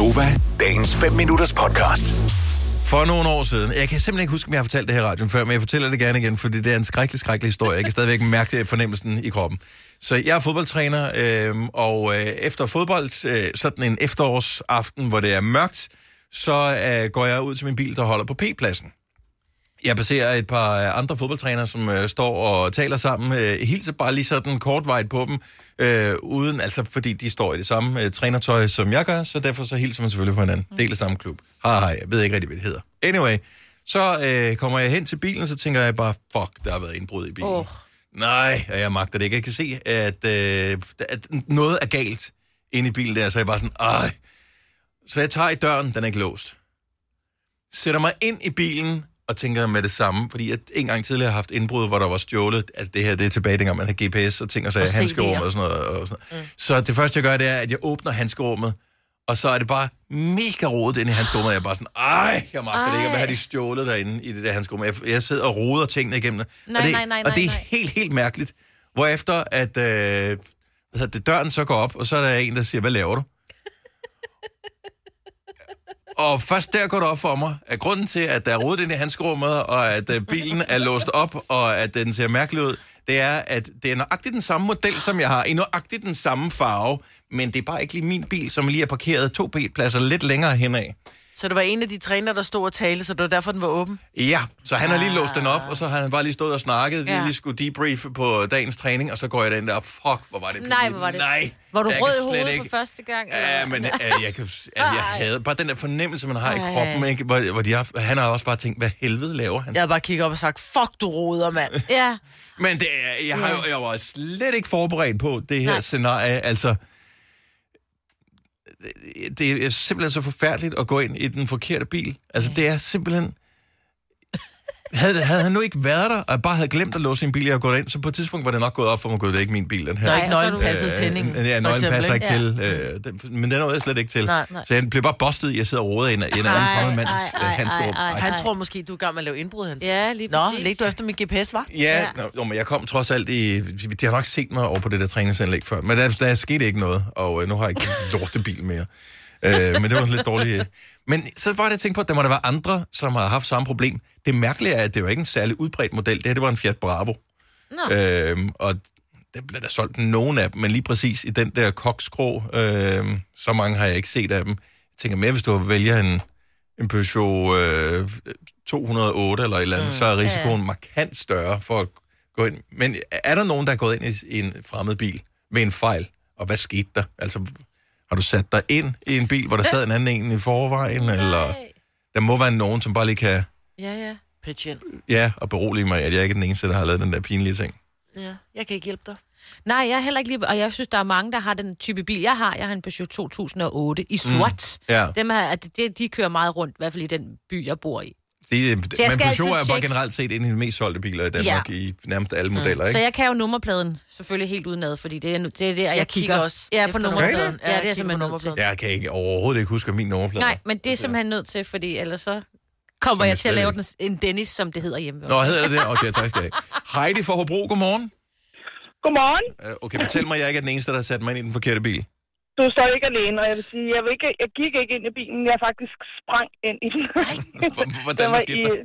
Gonova, dagens 5 minutters podcast. For nogle år siden, jeg kan simpelthen ikke huske, om jeg har fortalt det her i radioen før, men jeg fortæller det gerne igen, fordi det er en skrækkelig, skrækkelig historie. Jeg kan stadigvæk mærke det fornemmelsen i kroppen. Så jeg er fodboldtræner, øh, og øh, efter fodbold, øh, sådan en efterårsaften, hvor det er mørkt, så øh, går jeg ud til min bil, der holder på P-pladsen. Jeg passerer et par øh, andre fodboldtrænere, som øh, står og taler sammen. Øh, hilser bare lige sådan kortvejt på dem, øh, uden, altså fordi de står i det samme øh, trænertøj, som jeg gør, så derfor så hilser man selvfølgelig på hinanden. Del af samme klub. Hej, hej, jeg ved ikke rigtig, hvad det hedder. Anyway, så øh, kommer jeg hen til bilen, så tænker jeg bare, fuck, der har været indbrud i bilen. Åh. Nej, og jeg magter det ikke. Jeg kan se, at, øh, at noget er galt inde i bilen der, så jeg bare sådan, ej. Så jeg tager i døren, den er ikke låst. Sætter mig ind i bilen, og tænker med det samme, fordi jeg en gang tidligere har haft indbrud, hvor der var stjålet, altså det her, det er tilbage dengang, man havde GPS og ting og sager, Og handskerummet og sådan noget. Og sådan noget. Mm. Så det første, jeg gør, det er, at jeg åbner handskerummet, og så er det bare mega rodet inde i handskerummet, og jeg er bare sådan, ej, jeg magter det ikke, og hvad har de stjålet derinde i det der handskerum? Jeg, jeg sidder og roder tingene igennem det. Nej, og det, nej, nej, Og det er helt, helt mærkeligt. Hvorefter, at øh, hvad det, døren så går op, og så er der en, der siger, hvad laver du? Og først der går det op for mig, at grunden til, at der er rodet ind i handskerummet, og at øh, bilen er låst op, og at øh, den ser mærkelig ud, det er, at det er nøjagtigt den samme model, som jeg har, i nøjagtigt den samme farve, men det er bare ikke lige min bil, som lige er parkeret to pladser lidt længere henad. Så det var en af de træner, der stod og talte, så det var derfor, den var åben? Ja, så han har lige låst den op, og så har han bare lige stået og snakket, ja. Lige skulle debriefe på dagens træning, og så går jeg den der, fuck, hvor var det Nej, pinligt. hvor var det- Nej, Var du jeg rød i hovedet ikke- for første gang? Ja, men øh, jeg, kan, altså, jeg havde bare den der fornemmelse, man har i Ej. kroppen, ikke? Hvor, hvor de har, han har også bare tænkt, hvad helvede laver han? Jeg havde bare kigget op og sagt, fuck du roder, mand. Ja, Men det, jeg, har, jeg var slet ikke forberedt på det her Nej. Nej. scenarie. Altså, det- er simpelthen så forfærdeligt at gå ind i den forkerte bil. Altså, det er simpelthen... Havde, havde han nu ikke været der, og jeg bare havde glemt at låse sin bil, jeg havde gået ind, så på et tidspunkt var det nok gået op for mig, at det er ikke min bil, den her. Der er Nej, ikke og nøglen passet tændingen. Øh, ja, for nøglen passer ikke ikke? til. Øh, den, men den nåede jeg slet ikke til. Nej, nej. Så jeg blev bare bustet i at sidde og rode i en, en anden fremmed mands øh. Han tror måske, du er gang med at lave indbrud, Hans. ja lige Nå, præcis. læg du efter min GPS, var? Ja, Ja. Nå, men jeg kom trods alt i... De har nok set mig over på det der træningsanlæg før, men der, der skete ikke noget, og øh, nu har jeg ikke en lortebil mere. øh, men det var sådan lidt dårligt. Men så var det, jeg tænkte på, at der må der være andre, som har haft samme problem. Det mærkelige er, at det var ikke en særlig udbredt model. Det her, det var en Fiat Bravo. Nå. Øhm, og der blev der solgt nogen af dem, men lige præcis i den der koksgrå, øhm, så mange har jeg ikke set af dem. Jeg tænker mere, hvis du vælger en, en Peugeot øh, 208 eller et eller andet, mm, så er risikoen ja. markant større for at gå ind. Men er der nogen, der er gået ind i, i en fremmed bil ved en fejl? Og hvad skete der? Altså, har du sat dig ind i en bil, hvor der sad en anden en i forvejen? Eller der må være nogen, som bare lige kan, Ja, ja. Pitch ind. ja, og berolige mig, at jeg ikke er den eneste, der har lavet den der pinlige ting. Ja, jeg kan ikke hjælpe dig. Nej, jeg er heller ikke lige... Og jeg synes, der er mange, der har den type bil, jeg har. Jeg har en Peugeot 2008 i sort. Mm. Ja. Dem her, at de, de kører meget rundt, i hvert fald i den by, jeg bor i. Det, jeg men skal Peugeot er bare generelt set en af de mest solgte biler i Danmark ja. i nærmest alle modeller, ikke? Så jeg kan jo nummerpladen selvfølgelig helt udenad, fordi det er, det er der, jeg, Jeg kigger også ja, på nummerpladen. nummerpladen. Ja, det er jeg simpelthen nødt til. nummerpladen. Jeg kan ikke overhovedet ikke huske min nummerplade. Nej, men det er simpelthen nødt til, fordi ellers så kommer jeg jeg til at lave den, en Dennis, som det hedder hjemme. Nå, hedder det det? Okay, tak skal jeg. Heidi fra Hobro, godmorgen. Godmorgen. Øh, Okay, fortæl mig, jeg ikke er den eneste, der har sat mig ind i den forkerte bil. Du står ikke alene, og jeg vil sige, jeg, vil ikke, jeg gik ikke ind i bilen, jeg faktisk sprang ind i den. H- Hvordan Det skete i, der?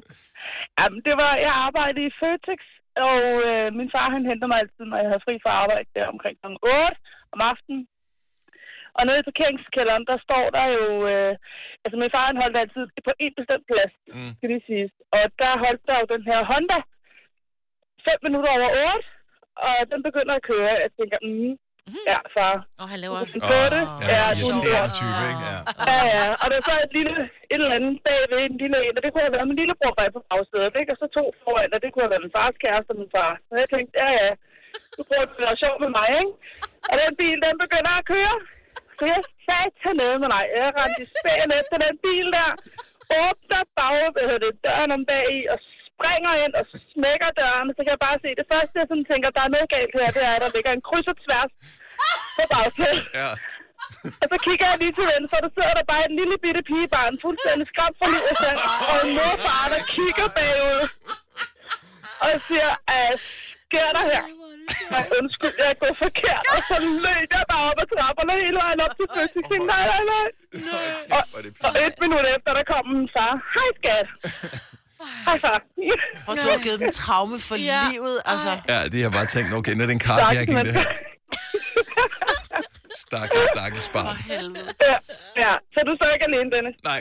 jamen, det var, jeg arbejdede i Føtex, og øh, min far han henter mig altid, når jeg havde fri fra arbejde der omkring kl. 8 om aftenen. Og nede i parkeringskælderen, der står der jo... Øh, altså, min far han holdt altid på en bestemt plads, Mm. skal lige siges. Og der holdt der jo den her Honda 5 minutter over 8, og den begynder at køre. Jeg tænker, mm, ja, far, Og han laver... du på det. Ja, Ja, ja du er irriterende type, ikke? Ja. Ja, ja. Og der er så et lille, et eller andet bagved, en lille en, og det kunne have været min lillebror bag på bagsædet, ikke? Og så to foran, og det kunne have været min fars kæreste og min far. Så jeg tænkte, ja, ja, du prøver at være sjov med mig, ikke? Og den bil, den begynder at køre. Så jeg sagde til nede med nej. Jeg rendte i spænd efter den bil der. Åbner bag, hvad hedder det, døren om bag i, og springer ind og smækker døren. Så kan jeg bare se, det første, jeg sådan tænker, der er noget galt her, det er, at der ligger en kryds og tværs på bagsædet. Ja. Og så kigger jeg lige til venstre, og der sidder der bare en lille bitte pigebarn, fuldstændig skræmt for livet selv, og en morfar, der kigger bagud. Og jeg siger, sker der her? nej, undskyld, jeg er gået forkert. Og så løb jeg bare op ad trapperne hele vejen op til fødsel. Jeg tænkte, nej, nej, nej. Og, og et minut efter, der kom min far. Hej, skat. Og du har givet dem traume for Ja. livet. Altså, Ja, de har bare tænkt, okay, nu er det en carjacking, det her. Stakkels, stakkels barn. helvede. Ja, ja, så du så ikke alene, Dennis. Nej,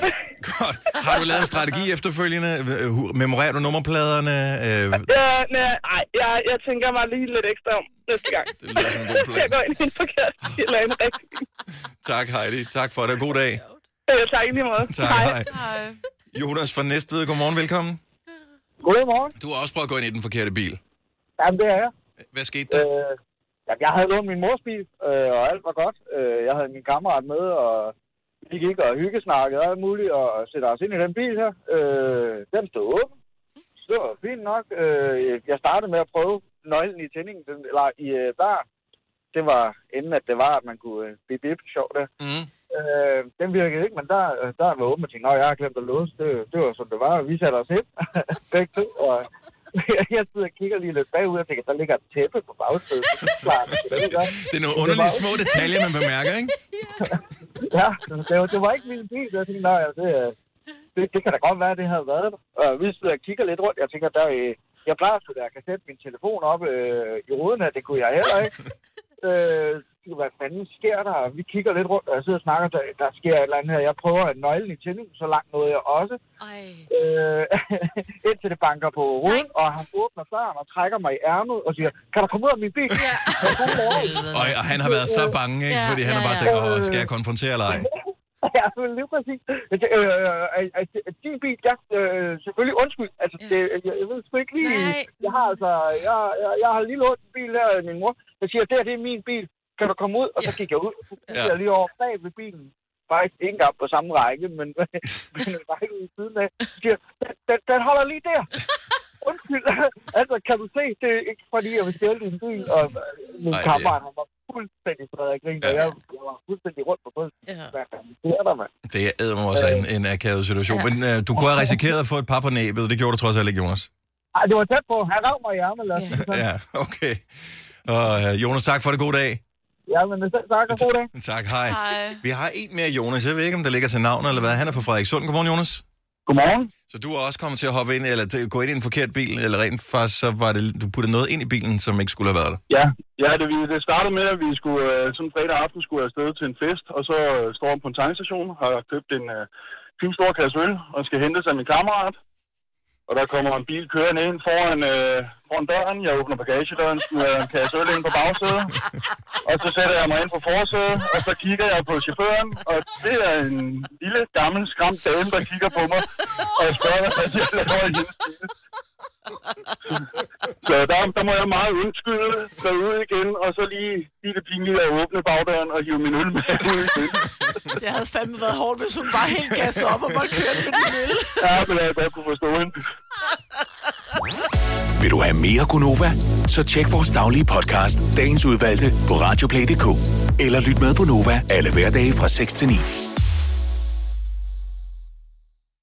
godt. Har du lavet en strategi efterfølgende? Øh, Memorerer du nummerpladerne? Øh, Ja, nej, ej, jeg, jeg tænker mig lige lidt ekstra om næste gang. Det lyder som en god plan. jeg går ind i en forkert eller en rigtig. tak, Heidi. Tak for det. God dag. Øh, tak i lige måde. Tak, hej. Hej. Jonas fra Næstved, godmorgen, velkommen. Godmorgen. Du har også prøvet at gå ind i den forkerte bil. Jamen, det er jeg. Hvad skete der? Øh, jamen, jeg havde lånt min mors bil, øh, og alt var godt. Øh, jeg havde min kammerat med, og vi gik og hyggesnakkede og alt muligt, og sætter os ind i den bil her. Øh, den stod åben. Så det var fint nok. Øh, jeg startede med at prøve nøglen i tændingen, den, eller i øh, bar. Det var inden, at det var, at man kunne øh, bip bip sjov der. Mm. Øh, den virkede ikke, men der, der var åben og tænkte, nå, jeg har glemt at låse. Det, det var som det var, vi satte os ind. Begge to, og jeg sidder og kigger lige lidt bagud og tænker, der ligger et tæppe på bagsædet. Det er klart, det er. Det er nogle underlige små detaljer, man bemærker, ikke? Ja, det var, det var ikke min bil. Jeg tænkte, nej, det, det, det, kan da godt være, at det havde været der. Og vi sidder og kigger lidt rundt. Jeg tænker, der, jeg plejer at jeg kan sætte min telefon op øh, i ruden her. Det kunne jeg heller ikke. Øh, hvad fanden sker der? Vi kigger lidt rundt, og jeg sidder og snakker, der, der sker et eller andet her. Jeg prøver at nøgle i tændingen, så langt nåede jeg også. Ej. Øh, indtil det banker på ruden, og han åbner døren og trækker mig i ærmet og siger, kan du komme ud af min bil? Ja. Og, og han har været så bange, ikke? Ja, Fordi han har ja, bare ja. tænkt, åh, skal jeg konfrontere eller ej? Ja, lige præcis. Øh, øh, din bil, ja, øh, selvfølgelig undskyld. Altså, Ja. det, jeg, jeg ved sgu ikke lige... Nej. Jeg har altså, jeg, jeg, jeg har lige lånt en bil her af min mor. Jeg siger, det her, det er min bil. Kan du komme ud? Og så Ja. gik jeg ud. Så gik Ja. jeg lige over bag ved bilen. Faktisk ikke engang på samme række, men, men en række i siden af. Siger, den, den, den holder lige der. Undskyld. altså, kan du se, det er ikke fordi, jeg vil stjæle din bil. Og øh, min Ej, det- kammerat, han var fuldstændig fredet af grin, og Ja. jeg, jeg var fuldstændig rundt på brystet. Ja. Fanden sker der, mand? Det er også en, en akavet situation. Ja. Men uh, du kunne have risikeret at få et par på næbet. Det gjorde du trods alt ikke, Jonas. Ej, det var tæt på. Han rav mig i det sådan. Ja, okay. Og uh, Jonas, tak for det. God dag. Ja, men selv tak og god dag. Tak, hej. Hej. Vi har en mere, Jonas. Jeg ved ikke, om der ligger til navn eller hvad. Han er fra Frederikssund. Godmorgen, Jonas. Godmorgen. Så du er også kommet til at hoppe ind, eller til at gå ind i en forkert bil, eller rent faktisk, så var det, du puttede noget ind i bilen, som ikke skulle have været der. Ja, ja det, vi- det startede med, at vi skulle øh, sådan fredag aften skulle afsted til en fest, og så øh, står vi på en tankstation, har købt en øh, fin stor kasse øl, og skal hentes af min kammerat. Og der kommer en bil kørende ind foran, øh, foran døren. Jeg åbner bagagedøren, smider en kasse øl ind på bagsædet. Og så sætter jeg mig ind på forsædet, og så kigger jeg på chaufføren. Og det er en lille, gammel, skræmt dame, der kigger på mig. Og jeg spørger, hvad jeg laver i hendes bil. Så der, der må jeg meget undskylde, gå ud igen, og så lige, lige det pinlige at åbne bagdøren og hive min øl med ud igen. Det havde fandme været hårdt, hvis hun bare helt gassede op og bare kørte med din øl. Ja, men jeg godt kunne forstå hende. Vil du have mere Gunova? Så tjek vores daglige podcast, dagens udvalgte, på radioplay.dk. Eller lyt med på Nova alle hverdage fra 6 til 9.